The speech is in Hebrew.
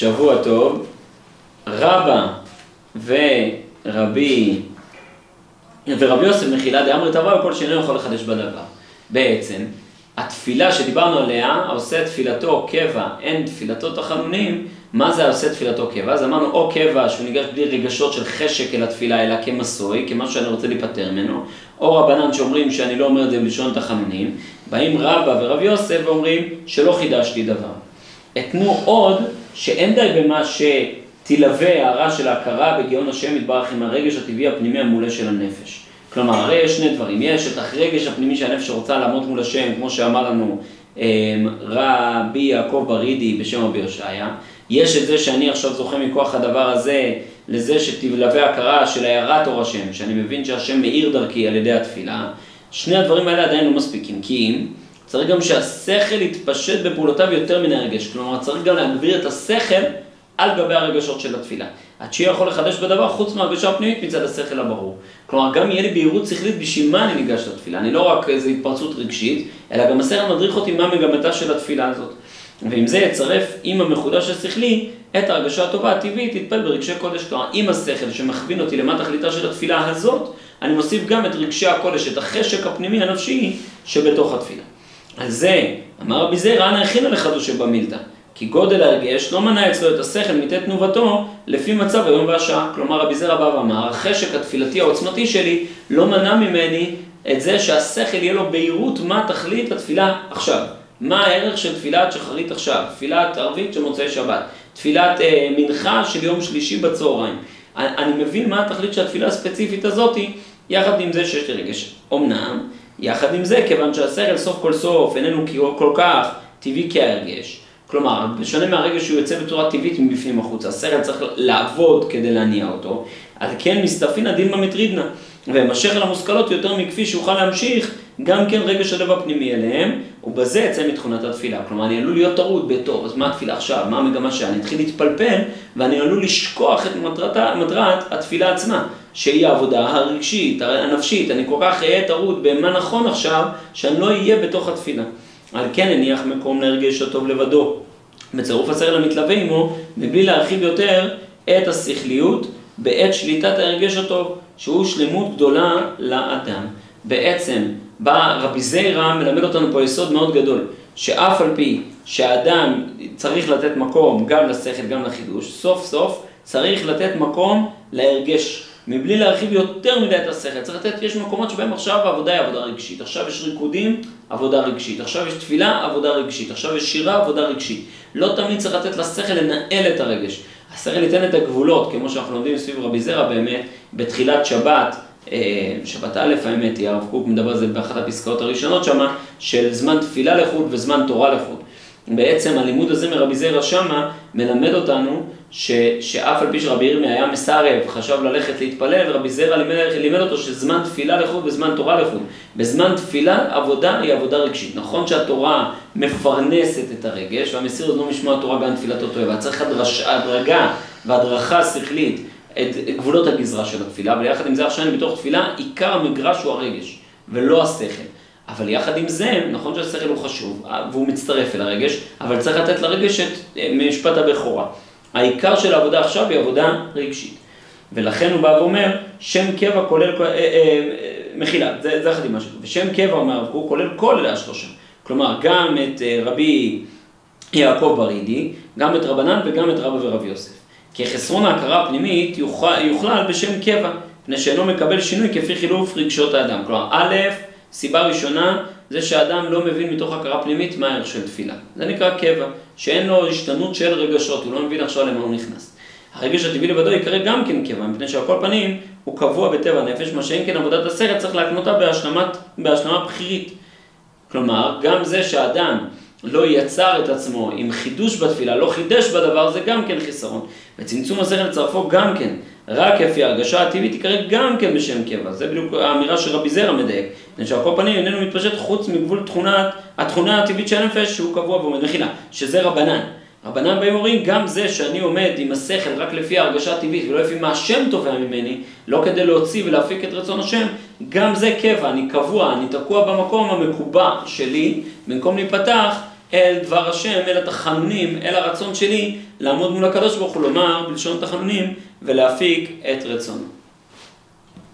שבוע טוב. רבא ורבי ורבי יוסף מחילה דאמרי טבע וכל שאינו יכול לחדש בדבר. בעצם, התפילה שדיברנו עליה, העושה תפילתו קבע, אין תפילתו תחנונים, מה זה העושה תפילתו קבע? אז אמרנו או קבע שהוא ניגש בלי רגשות של חשק אל התפילה, אלא כמסוי, כמשהו שאני רוצה להיפטר ממנו, או רבנן שאומרים שאני לא אומר את זה בלשון תחנונים, באים רבא ורב יוסף ואומרים שלא חידשתי דבר. אתנו עוד שאין די במה שתלווה הערה של ההכרה בגאון השם יתברך עם הרגש הטבעי הפנימי המולא של הנפש. כלומר, הרי יש שני דברים, יש את הרגש הפנימי של הנפש שרוצה לעמוד מול השם, כמו שאמר לנו אמ, רבי יעקב ברידי בשם רבי הושעיה, יש את זה שאני עכשיו זוכה מכוח הדבר הזה לזה שתלווה הכרה של הערת אור השם, שאני מבין שהשם מאיר דרכי על ידי התפילה, שני הדברים האלה עדיין לא מספיקים, כי אם צריך גם שהשכל יתפשט בפעולותיו יותר מן הרגש, כלומר צריך גם להגביר את השכל על גבי הרגשות של התפילה. שיהיה יכול לחדש בדבר חוץ מהרגשה הפנימית מצד השכל הברור. כלומר, גם יהיה לי בהירות שכלית בשביל מה אני ניגש לתפילה. אני לא רק איזו התפרצות רגשית, אלא גם השכל מדריך אותי מה מגמתה של התפילה הזאת. ועם זה יצרף עם המחודש השכלי את ההרגשה הטובה הטבעית, יתפל ברגשי קודש. כלומר, עם השכל שמכווין אותי למה תכליתה של התפילה הזאת, אני מוסיף גם את רגשי הקודש, את החשק הפנימי הנפשי שבתוך התפילה. על זה אמר רבי זעיר, אנא הכינה לחדושי במילתא. כי גודל ההרגש לא מנע אצלו את השכל מטה תנובתו לפי מצב היום והשעה. כלומר, רבי זרע בא ואמר, החשק התפילתי העוצמתי שלי לא מנע ממני את זה שהשכל יהיה לו בהירות מה תכלית התפילה עכשיו. מה הערך של תפילת שחרית עכשיו, תפילת ערבית של מוצאי שבת, תפילת אה, מנחה של יום שלישי בצהריים. אני, אני מבין מה התכלית של התפילה הספציפית הזאתי, יחד עם זה שיש לי רגש. אמנם, יחד עם זה, כיוון שהשכל סוף כל סוף איננו כל כך טבעי כהרגש, כלומר, בשונה מהרגע שהוא יוצא בצורה טבעית מבפנים החוצה, השכל צריך לעבוד כדי להניע אותו, על כן מסתפינא דילמא מטרידנא, ומשך אל המושכלות יותר מכפי שאוכל להמשיך גם כן רגש הלב הפנימי אליהם, ובזה יצא מתכונת התפילה. כלומר, אני עלול להיות טרוד בטוב, אז מה התפילה עכשיו? מה המגמה שאני אתחיל להתפלפל, ואני עלול לשכוח את מטרת, מטרת התפילה עצמה, שהיא העבודה הרגשית, הנפשית. אני כל כך אהיה טרוד במה נכון עכשיו, שאני לא אהיה בתוך התפילה. על כן הניח מקום להרגש הטוב לבדו, בצירוף הסרל המתלווה עמו, מבלי להרחיב יותר את השכליות בעת שליטת ההרגש הטוב, שהוא שלמות גדולה לאדם. בעצם בא רבי זיירא מלמד אותנו פה יסוד מאוד גדול, שאף על פי שהאדם צריך לתת מקום גם לשכל, גם לחידוש, סוף סוף צריך לתת מקום להרגש מבלי להרחיב יותר מדי את השכל. צריך לתת, יש מקומות שבהם עכשיו העבודה היא עבודה רגשית, עכשיו יש ריקודים, עבודה רגשית, עכשיו יש תפילה, עבודה רגשית, עכשיו יש שירה, עבודה רגשית. לא תמיד צריך לתת לשכל לנהל את הרגש. השכל ייתן את הגבולות, כמו שאנחנו לומדים סביב רבי זרע באמת, בתחילת שבת, אה, שבת א' האמת היא, הרב קוק מדבר על זה באחת הפסקאות הראשונות שמה, של זמן תפילה לחוד וזמן תורה לחוד. בעצם הלימוד הזה מרבי זרע שמה מלמד אותנו ש, שאף על פי שרבי ירמי היה מסרב, חשב ללכת להתפלל, רבי זרע לימד, לימד אותו שזמן תפילה לחוד וזמן תורה לחוד. בזמן תפילה עבודה היא עבודה רגשית. נכון שהתורה מפרנסת את הרגש, והמסיר לא משמוע התורה גם תפילתו אבל צריך הדרש, הדרגה והדרכה שכלית את גבולות הגזרה של התפילה, אבל יחד עם זה עכשיו אני בתוך תפילה, עיקר המגרש הוא הרגש, ולא השכל. אבל יחד עם זה, נכון שהשכל הוא חשוב, והוא מצטרף אל הרגש, אבל צריך לתת לרגש את אה, משפט הבכורה. העיקר של העבודה עכשיו היא עבודה רגשית. ולכן הוא בא ואומר, שם קבע כולל, אה, אה, אה, מחילה, זה, זה החתימה שלו, ושם קבע, אומר הרב קוק, כולל כל אלה השלושה. כלומר, גם את אה, רבי יעקב ברידי, גם את רבנן וגם את רבא ורב יוסף. כי חסרון ההכרה הפנימית יוכל, יוכלל בשם קבע, מפני שאינו מקבל שינוי כפי חילוף רגשות האדם. כלומר, א', סיבה ראשונה, זה שאדם לא מבין מתוך הכרה פנימית מה הערך של תפילה. זה נקרא קבע, שאין לו השתנות של רגשות, הוא לא מבין עכשיו למה הוא נכנס. הרגש הטבעי לבדו יקרא גם כן קבע, מפני שעל כל פנים הוא קבוע בטבע הנפש, מה שאין כן עבודת הסרט צריך להקנותה בהשלמת, בהשלמה בכירית. כלומר, גם זה שאדם לא יצר את עצמו עם חידוש בתפילה, לא חידש בדבר, זה גם כן חיסרון. וצמצום השכל לצרפו גם כן, רק לפי ההרגשה הטבעית יקרא גם כן בשם קבע. זה בדיוק האמירה של רבי זרע מדייק. מפני שעל כל פנים איננו מתפשט חוץ מגבול תכונת, התכונה הטבעית של הנפש שהוא קבוע ועומד. מחילה, שזה רבנן. רבנן באים אומרים, גם זה שאני עומד עם השכל רק לפי ההרגשה הטבעית ולא לפי מה השם תובע ממני, לא כדי להוציא ולהפיק את רצון השם, גם זה קבע, אני קבוע, אני תקוע במקום המקובע שלי, במקום להיפתח אל דבר השם, אל התחנונים, אל הרצון שלי לעמוד מול הקדוש ברוך הוא, לומר בלשון תחנונים ולהפיק את רצונו.